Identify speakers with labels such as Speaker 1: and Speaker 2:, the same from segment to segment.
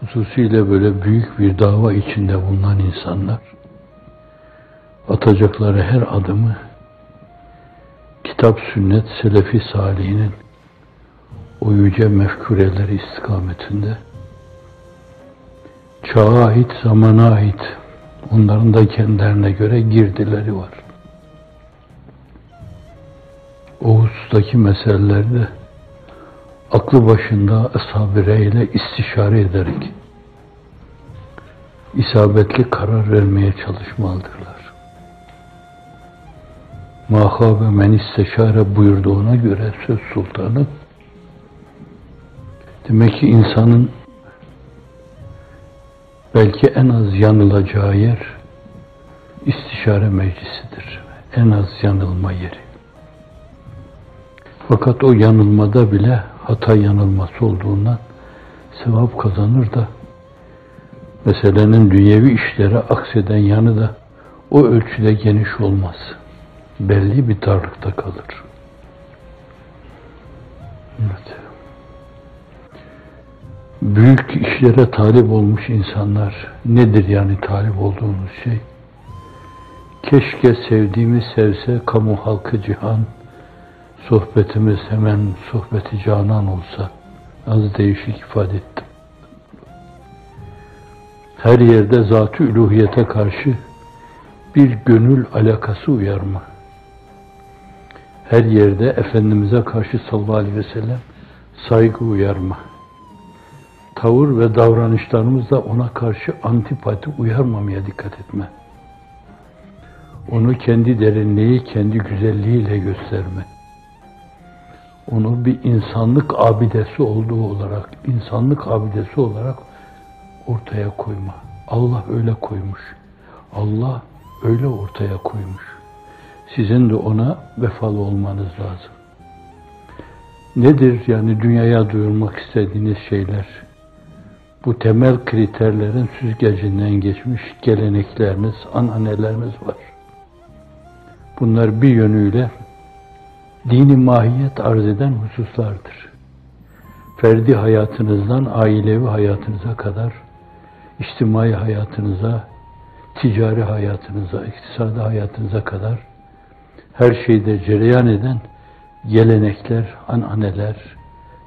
Speaker 1: Hususiyle böyle büyük bir dava içinde bulunan insanlar atacakları her adımı kitap, sünnet, selefi salihinin o yüce mefkureleri istikametinde çağa ait, zamana ait onların da kendilerine göre girdileri var. O husustaki meselelerde aklı başında ashab-ı istişare ederek isabetli karar vermeye çalışmalıdırlar. Mahabe men isteşare buyurduğuna göre söz sultanı demek ki insanın belki en az yanılacağı yer istişare meclisidir. En az yanılma yeri. Fakat o yanılmada bile hata yanılması olduğundan sevap kazanır da meselenin dünyevi işlere akseden yanı da o ölçüde geniş olmaz. Belli bir darlıkta kalır. Evet. Büyük işlere talip olmuş insanlar nedir yani talip olduğunuz şey? Keşke sevdiğimi sevse kamu halkı cihan, sohbetimiz hemen sohbeti canan olsa. Az değişik ifade ettim. Her yerde zat-ı üluhiyete karşı bir gönül alakası uyarma. Her yerde Efendimiz'e karşı sallallahu aleyhi ve sellem saygı uyarma. Tavır ve davranışlarımızda ona karşı antipati uyarmamaya dikkat etme. Onu kendi derinliği, kendi güzelliğiyle gösterme. Onu bir insanlık abidesi olduğu olarak, insanlık abidesi olarak ortaya koyma. Allah öyle koymuş. Allah öyle ortaya koymuş. Sizin de ona vefalı olmanız lazım. Nedir yani dünyaya duyurmak istediğiniz şeyler? Bu temel kriterlerin süzgecinden geçmiş gelenekleriniz, ananeleriniz var. Bunlar bir yönüyle dini mahiyet arz eden hususlardır. Ferdi hayatınızdan ailevi hayatınıza kadar, içtimai hayatınıza, ticari hayatınıza, iktisadi hayatınıza kadar her şeyde cereyan eden gelenekler, ananeler,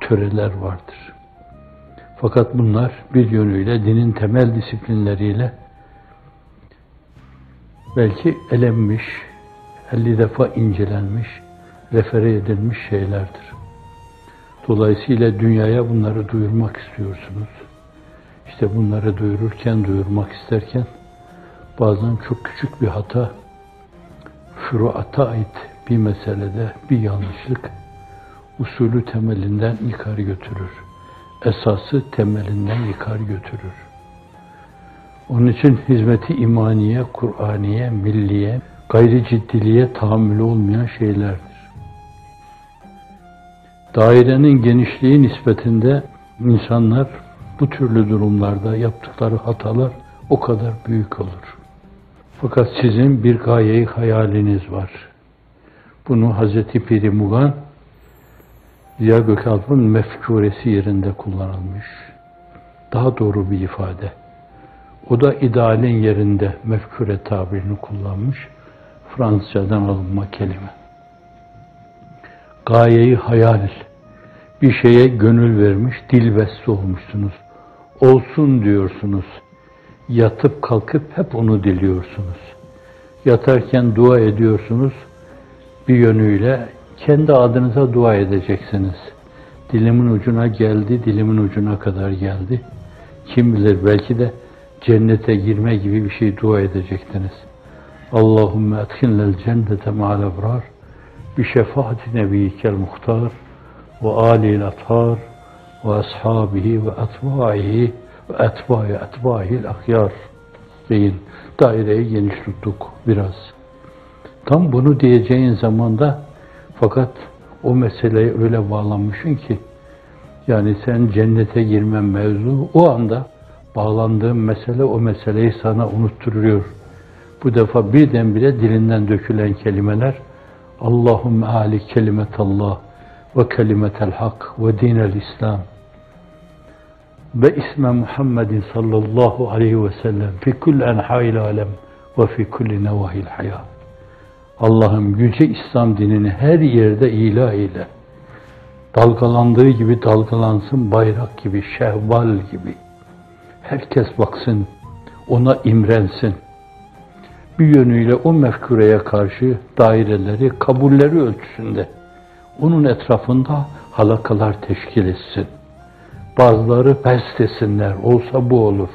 Speaker 1: töreler vardır. Fakat bunlar bir yönüyle dinin temel disiplinleriyle belki elenmiş, 50 defa incelenmiş, refere edilmiş şeylerdir. Dolayısıyla dünyaya bunları duyurmak istiyorsunuz. İşte bunları duyururken, duyurmak isterken bazen çok küçük bir hata, furuata ait bir meselede bir yanlışlık usulü temelinden yukarı götürür. Esası temelinden yukarı götürür. Onun için hizmeti imaniye, Kur'aniye, milliye, gayri ciddiliğe tahammülü olmayan şeylerdir. Dairenin genişliği nispetinde insanlar bu türlü durumlarda yaptıkları hatalar o kadar büyük olur. Fakat sizin bir gayeyi hayaliniz var. Bunu Hazreti Piri Mugan Ziya Gökalp'ın mefkuresi yerinde kullanılmış. Daha doğru bir ifade. O da idealin yerinde mefkure tabirini kullanmış. Fransızcadan alınma kelime. Gayeyi hayal. Bir şeye gönül vermiş, dilbeste olmuşsunuz. Olsun diyorsunuz. Yatıp kalkıp hep onu diliyorsunuz. Yatarken dua ediyorsunuz. Bir yönüyle kendi adınıza dua edeceksiniz. Dilimin ucuna geldi, dilimin ucuna kadar geldi. Kim bilir belki de cennete girme gibi bir şey dua edecektiniz. Allahümme etkinlel cennete ma'al ebrar alil athar ve ashabihi ve etbaihi ve etbai etbaihil ahyar deyin. Daireyi geniş tuttuk biraz. Tam bunu diyeceğin zamanda fakat o meseleye öyle bağlanmışsın ki yani sen cennete girmen mevzu o anda bağlandığın mesele o meseleyi sana unutturuyor. Bu defa birdenbire dilinden dökülen kelimeler Allahümme ali kelimetallah ve kelimetel hak ve dinel İslam ve isme Muhammedin sallallahu aleyhi ve sellem fi kulli enha'il alem ve fi kulli hayat. Allah'ım yüce İslam dinini her yerde ilah eyle. Dalgalandığı gibi dalgalansın bayrak gibi, şehval gibi. Herkes baksın, ona imrensin. Bir yönüyle o mefkureye karşı daireleri, kabulleri ölçüsünde onun etrafında halakalar teşkil etsin. Bazıları bes desinler, olsa bu olur.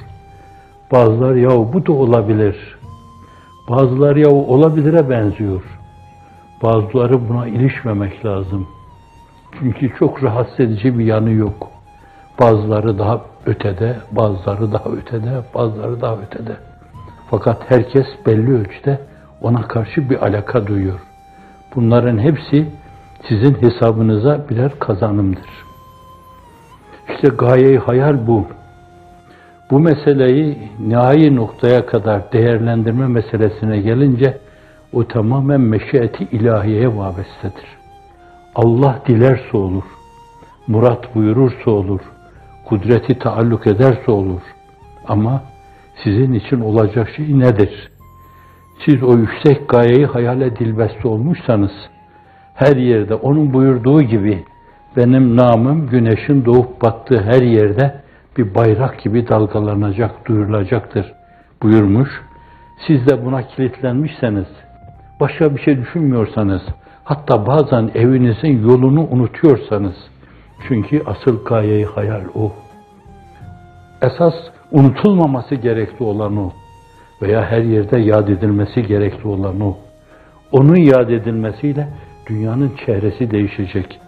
Speaker 1: Bazıları ya bu da olabilir. Bazıları ya olabilire benziyor. Bazıları buna ilişmemek lazım. Çünkü çok rahatsız edici bir yanı yok. Bazıları daha ötede, bazıları daha ötede, bazıları daha ötede. Fakat herkes belli ölçüde ona karşı bir alaka duyuyor. Bunların hepsi sizin hesabınıza birer kazanımdır. İşte gayeyi hayal bu. Bu meseleyi nihai noktaya kadar değerlendirme meselesine gelince o tamamen meşiyeti ilahiyeye vabestedir. Allah dilerse olur, murat buyurursa olur, kudreti taalluk ederse olur. Ama sizin için olacak şey nedir? Siz o yüksek gayeyi hayale dilbeste olmuşsanız, her yerde onun buyurduğu gibi benim namım güneşin doğup battığı her yerde bir bayrak gibi dalgalanacak, duyurulacaktır buyurmuş. Siz de buna kilitlenmişseniz, başka bir şey düşünmüyorsanız, hatta bazen evinizin yolunu unutuyorsanız, çünkü asıl gayeyi hayal o. Esas unutulmaması gerekli olan o. Veya her yerde yad edilmesi gerekli olan o. Onun yad edilmesiyle dünyanın çehresi değişecek.